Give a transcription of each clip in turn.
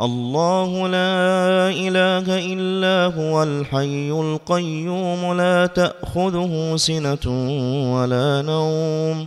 الله لا إله إلا هو الحي القيوم لا تأخذه سنة ولا نوم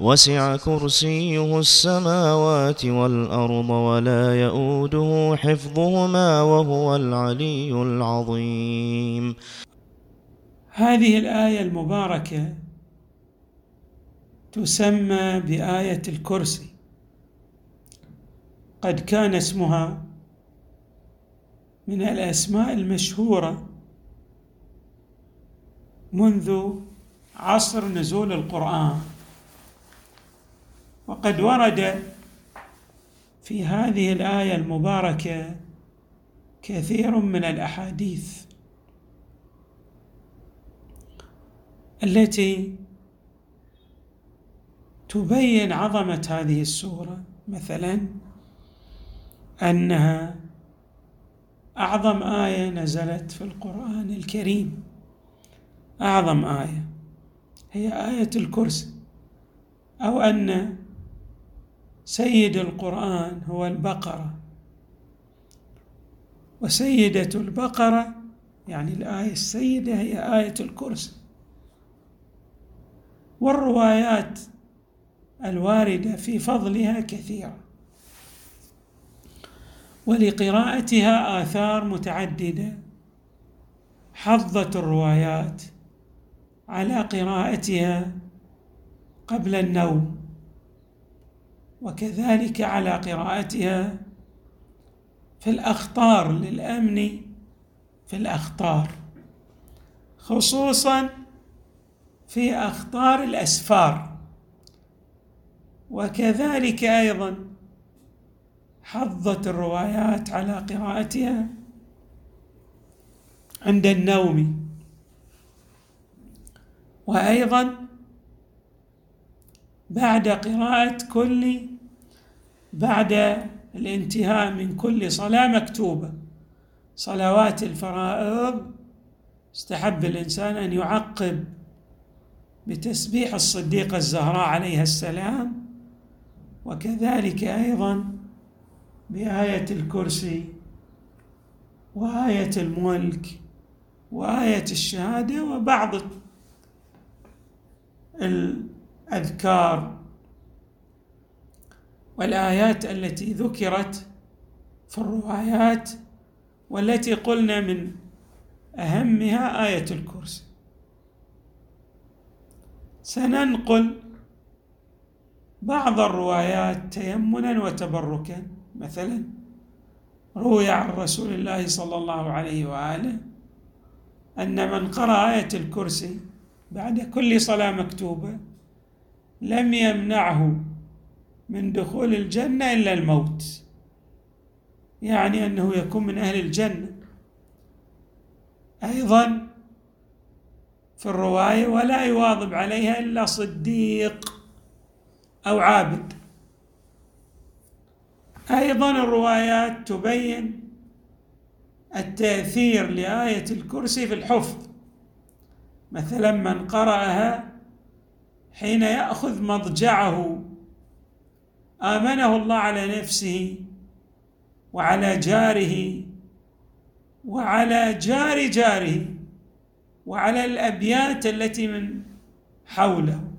وسع كرسيه السماوات والأرض ولا يؤوده حفظهما وهو العلي العظيم. هذه الآية المباركة تسمى بآية الكرسي. قد كان اسمها من الأسماء المشهورة منذ عصر نزول القرآن. وقد ورد في هذه الآية المباركة كثير من الأحاديث التي تبين عظمة هذه السورة. مثلا أنها أعظم آية نزلت في القرآن الكريم. أعظم آية هي آية الكرسي. أو أن سيد القرآن هو البقرة. وسيدة البقرة يعني الآية السيدة هي آية الكرسي. والروايات الواردة في فضلها كثيرة. ولقراءتها آثار متعددة. حظت الروايات على قراءتها قبل النوم. وكذلك على قراءتها في الأخطار للأمن في الأخطار خصوصا في أخطار الأسفار. وكذلك أيضا حظت الروايات على قراءتها عند النوم. وأيضا بعد قراءة كل بعد الانتهاء من كل صلاة مكتوبة. صلوات الفرائض استحب الإنسان أن يعقب بتسبيح الصديقة الزهراء عليها السلام وكذلك أيضا بآية الكرسي وآية الملك وآية الشهادة وبعض الأذكار. والآيات التي ذكرت في الروايات والتي قلنا من أهمها آية الكرسي. سننقل بعض الروايات تيمنا وتبركا. مثلا روي عن رسول الله صلى الله عليه وآله أن من قرأ آية الكرسي بعد كل صلاة مكتوبة لم يمنعه من دخول الجنة إلا الموت. يعني أنه يكون من أهل الجنة. أيضا في الرواية ولا يواظب عليها إلا صديق أو عابد. أيضا الروايات تبين التأثير لآية الكرسي في الحفظ. مثلا من قرأها حين يأخذ مضجعه آمنه الله على نفسه وعلى جاره وعلى جار جاره وعلى الأبيات التي من حوله.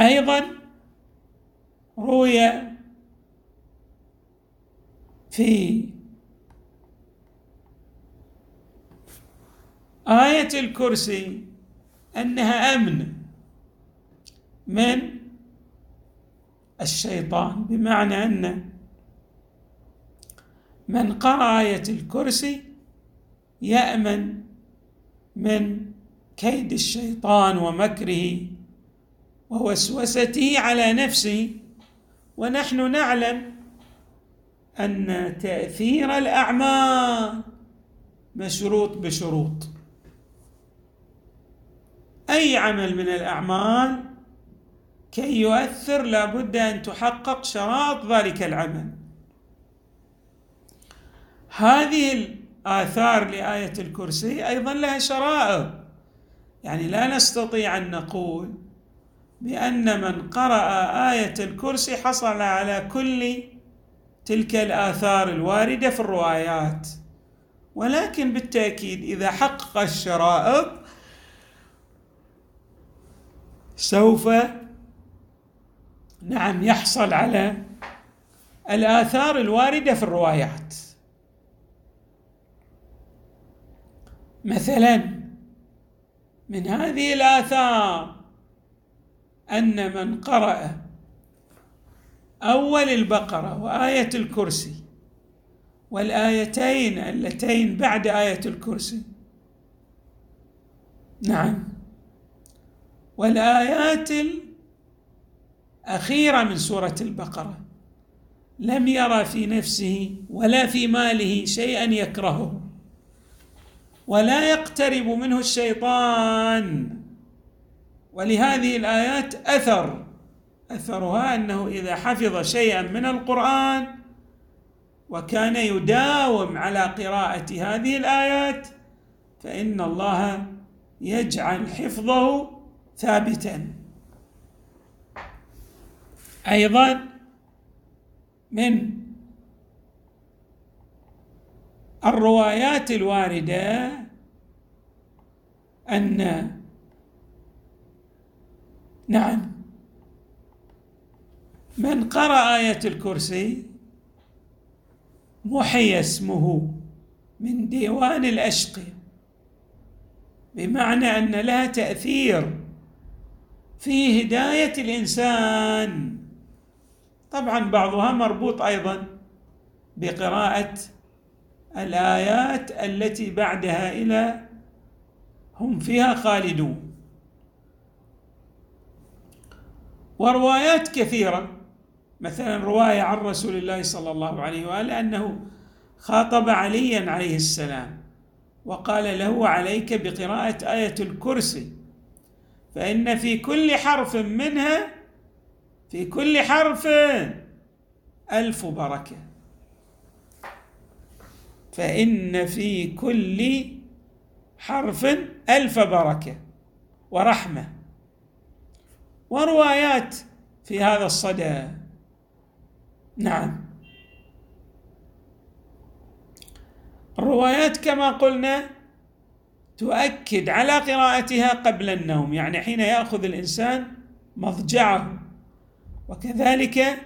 أيضا روي في آية الكرسي أنها أمن. من الشيطان بمعنى أن من قرأ آية الكرسي يأمن من كيد الشيطان ومكره ووسوسته على نفسه. ونحن نعلم أن تأثير الأعمال مشروط بشروط. أي عمل من الأعمال؟ كي يؤثر لابد أن تحقق شرائط ذلك العمل. هذه الآثار لآية الكرسي أيضا لها شرائط يعني لا نستطيع أن نقول بأن من قرأ آية الكرسي حصل على كل تلك الآثار الواردة في الروايات. ولكن بالتأكيد إذا حقق الشرائط سوف نعم يحصل على الآثار الواردة في الروايات. مثلا من هذه الآثار أن من قرأ أول البقرة وآية الكرسي والآيتين اللتين بعد آية الكرسي نعم والآيات الاخيره من سورة البقرة. لم يرى في نفسه ولا في ماله شيئا يكرهه ولا يقترب منه الشيطان. ولهذه الآيات أثر أثرها أنه إذا حفظ شيئا من القرآن وكان يداوم على قراءة هذه الآيات فإن الله يجعل حفظه ثابتا. أيضا من الروايات الواردة أن نعم من قرأ آية الكرسي محي اسمه من ديوان الأشقياء بمعنى أن لها تأثير في هداية الإنسان. طبعا بعضها مربوط أيضا بقراءة الآيات التي بعدها إلى هم فيها خالدون. وروايات كثيرة مثلا رواية عن رسول الله صلى الله عليه وآله أنه خاطب عليا عليه السلام وقال له عليك بقراءة آية الكرسي فإن في كل حرف منها في كل حرف ألف بركة. فإن في كل حرف ألف بركة ورحمة. وروايات في هذا الصدى. نعم. الروايات كما قلنا تؤكد على قراءتها قبل النوم يعني حين يأخذ الإنسان مضجعه. وكذلك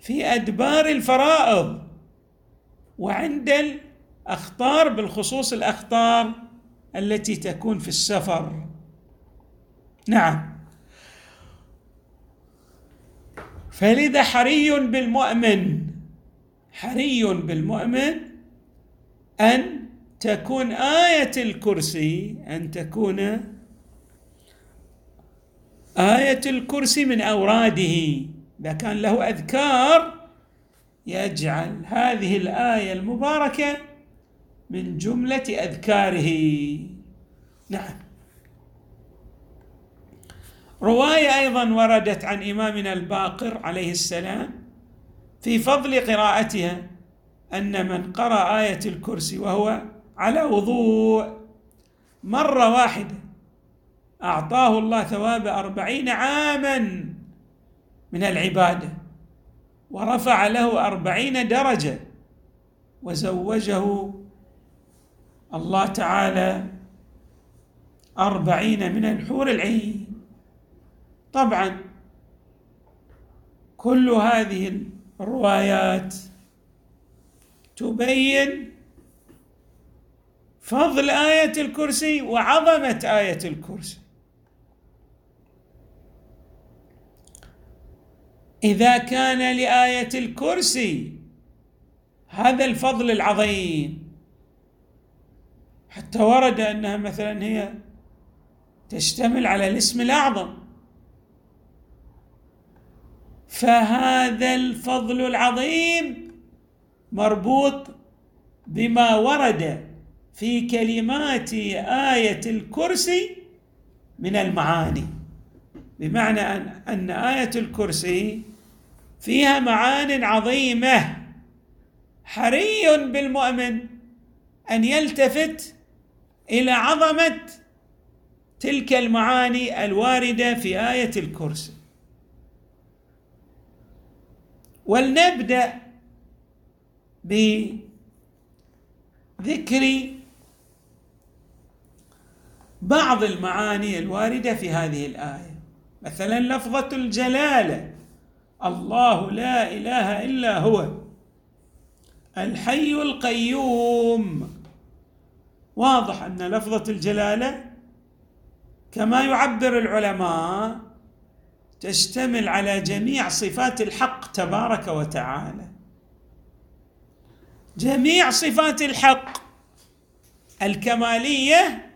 في أدبار الفرائض وعند الأخطار بالخصوص الأخطار التي تكون في السفر. نعم. فلذا حري بالمؤمن حري بالمؤمن أن تكون آية الكرسي أن تكون آية الكرسي من أوراده. إذا كان له أذكار يجعل هذه الآية المباركة من جملة أذكاره. نعم. رواية أيضا وردت عن إمامنا الباقر عليه السلام في فضل قراءتها أن من قرأ آية الكرسي وهو على وضوء مرة واحدة أعطاه الله ثواب أربعين عاما. من العباده ورفع له أربعين درجة. وزوجه الله تعالى أربعين من الحور العين. طبعا كل هذه الروايات تبين فضل آية الكرسي وعظمة آية الكرسي. إذا كان لآية الكرسي هذا الفضل العظيم. حتى ورد أنها مثلا هي تشتمل على الاسم الأعظم. فهذا الفضل العظيم مربوط بما ورد في كلمات آية الكرسي من المعاني. بمعنى ان أن آية الكرسي فيها معان عظيمة. حري بالمؤمن أن يلتفت إلى عظمة تلك المعاني الواردة في آية الكرسي. ولنبدأ بذكر بعض المعاني الواردة في هذه الآية. مثلا لفظة الجلالة. الله لا إله إلا هو. الحي القيوم. واضح أن لفظة الجلالة كما يعبر العلماء تشتمل على جميع صفات الحق تبارك وتعالى. جميع صفات الحق. الكمالية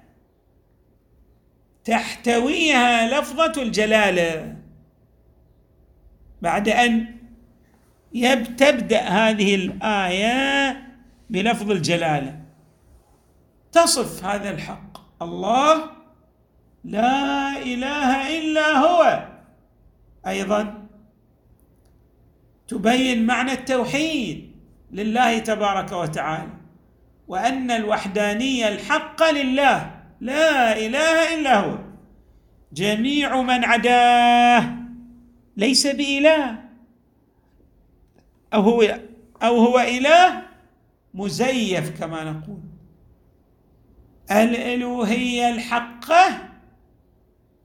تحتويها لفظة الجلالة. بعد أن تبدأ هذه الآية بلفظ الجلالة. تصف هذا الحق. الله لا إله إلا هو. أيضا تبين معنى التوحيد لله تبارك وتعالى وأن الوحدانية الحق لله. لا إله إلا هو. جميع من عداه ليس بإله. أو هو أو هو إله مزيف كما نقول. الألوهية الحقة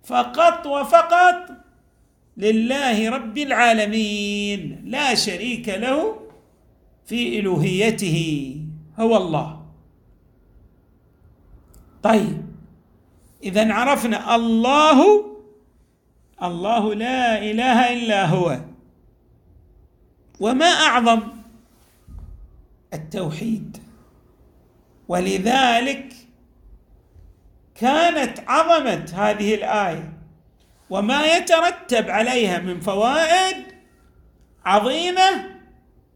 فقط وفقط لله رب العالمين. لا شريك له في إلوهيته. هو الله. طيب. إذا عرفنا الله الله لا إله إلا هو. وما أعظم؟ التوحيد. ولذلك كانت عظمة هذه الآية. وما يترتب عليها من فوائد عظيمة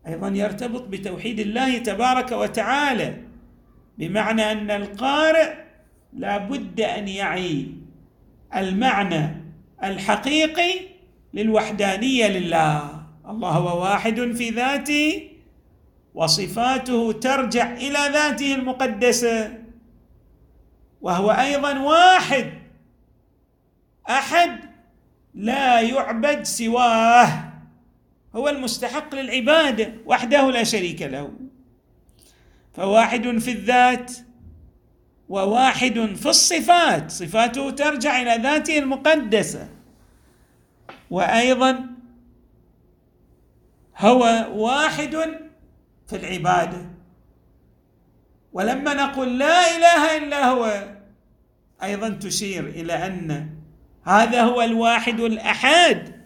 أيضا يرتبط بتوحيد الله تبارك وتعالى بمعنى أن القارئ لا بد أن يعي المعنى الحقيقي للوحدانية لله. الله هو واحد في ذاته وصفاته ترجع إلى ذاته المقدسة وهو أيضا واحد أحد لا يعبد سواه هو المستحق للعبادة وحده لا شريك له. فواحد في الذات وواحد في الصفات صفاته ترجع إلى ذاته المقدسة. وأيضا هو واحد في العبادة. ولما نقول لا إله إلا هو أيضا تشير إلى أن هذا هو الواحد الأحد.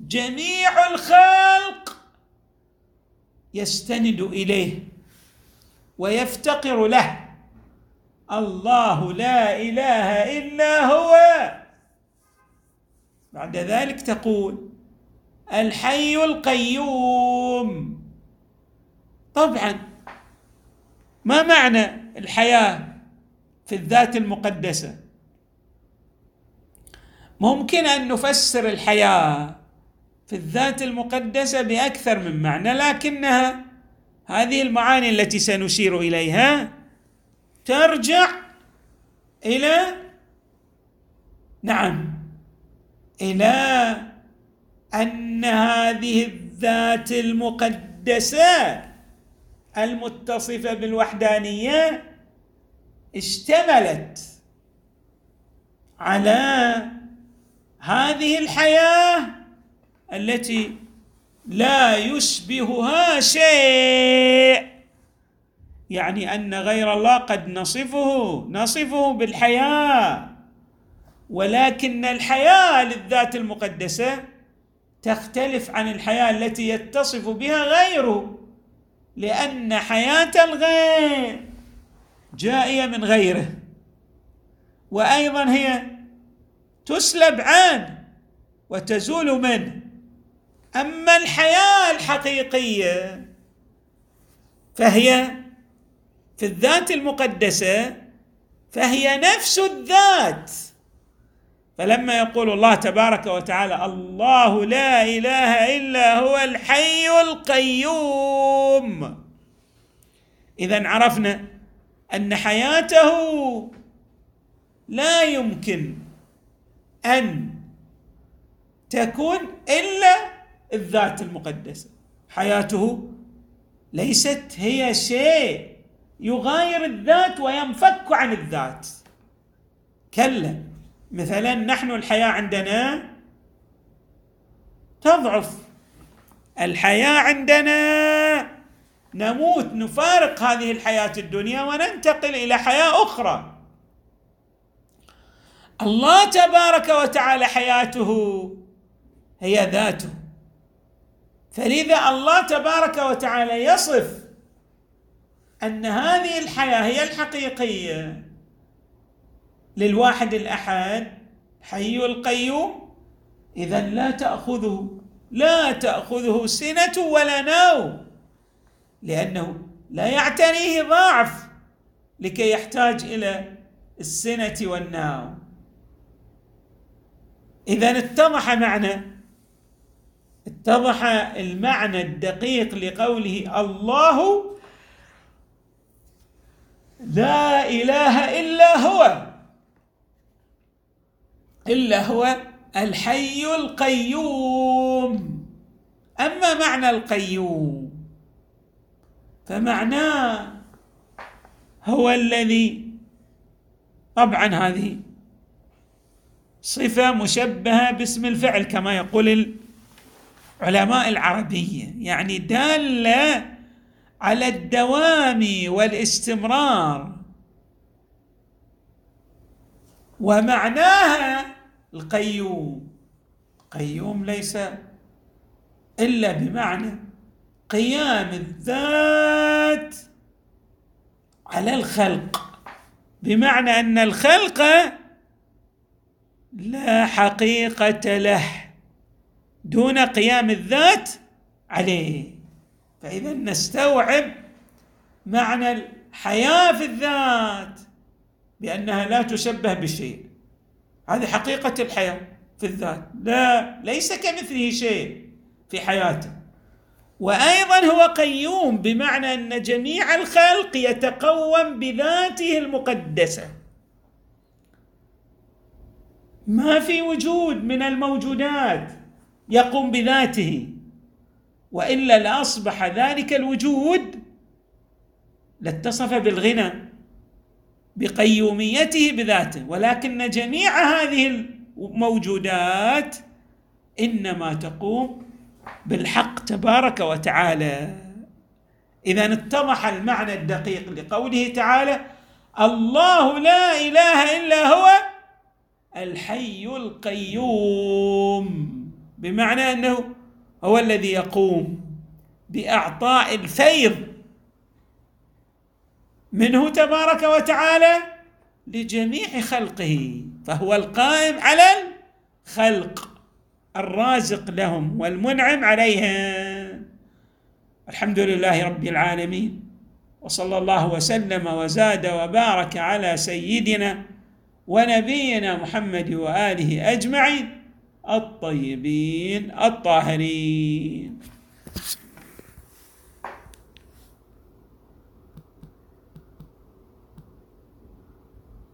جميع الخلق يستند إليه ويفتقر له. الله لا إله إلا هو. بعد ذلك تقول الحي القيوم. طبعا ما معنى الحياة في الذات المقدسة؟ ممكن أن نفسر الحياة في الذات المقدسة بأكثر من معنى لكنها هذه المعاني التي سنشير إليها ترجع إلى نعم إلى أن هذه الذات المقدسة المتصفة بالوحدانية اشتملت على هذه الحياة التي لا يشبهها شيء. يعني أن غير الله قد نصفه نصفه بالحياة. ولكن الحياة للذات المقدسة تختلف عن الحياة التي يتصف بها غيره لأن حياة الغير جائية من غيره. وأيضا هي تسلب عنه وتزول منه أما الحياة الحقيقية فهي في الذات المقدسة فهي نفس الذات. فلما يقول الله تبارك وتعالى الله لا إله إلا هو الحي القيوم. اذا عرفنا أن حياته لا يمكن أن تكون إلا الذات المقدسة. حياته ليست هي شيء. يغاير الذات وينفك عن الذات. كلا مثلا نحن الحياة عندنا تضعف. الحياة عندنا نموت نفارق هذه الحياة الدنيا وننتقل إلى حياة أخرى. الله تبارك وتعالى حياته هي ذاته. فلذا الله تبارك وتعالى يصف أن هذه الحياة هي الحقيقية. للواحد الأحد حي القيوم إذا لا تأخذه لا تأخذه سنة ولا نوم لأنه لا يعتريه ضعف لكي يحتاج إلى السنة والنوم. إذا اتضح معنى اتضح المعنى الدقيق لقوله الله لا إله إلا هو. إلا هو الحي القيوم. أما معنى القيوم فمعناه هو الذي طبعا هذه صفة مشبهة باسم الفعل كما يقول العلماء العربية. يعني دالة على الدوام والاستمرار. ومعناها القيوم. قيوم ليس إلا بمعنى قيام الذات على الخلق. بمعنى أن الخلق لا حقيقة له دون قيام الذات عليه. فاذا نستوعب معنى الحياة في الذات بأنها لا تشبه بشيء. هذه حقيقة الحياة في الذات. لا ليس كمثله شيء في حياته. وأيضا هو قيوم بمعنى أن جميع الخلق يتقوم بذاته المقدسة. ما في وجود من الموجودات يقوم بذاته. وإلا لاصبح ذلك الوجود لاتصف بالغنى بقيوميته بذاته ولكن جميع هذه الموجودات إنما تقوم بالحق تبارك وتعالى. إذا اتضح المعنى الدقيق لقوله تعالى الله لا إله إلا هو الحي القيوم بمعنى أنه هو الذي يقوم بإعطاء الفيض منه تبارك وتعالى لجميع خلقه فهو القائم على الخلق الرازق لهم والمنعم عليهم. الحمد لله رب العالمين وصلى الله وسلم وزاد وبارك على سيدنا ونبينا محمد وآله أجمعين. الطيبين الطاهرين.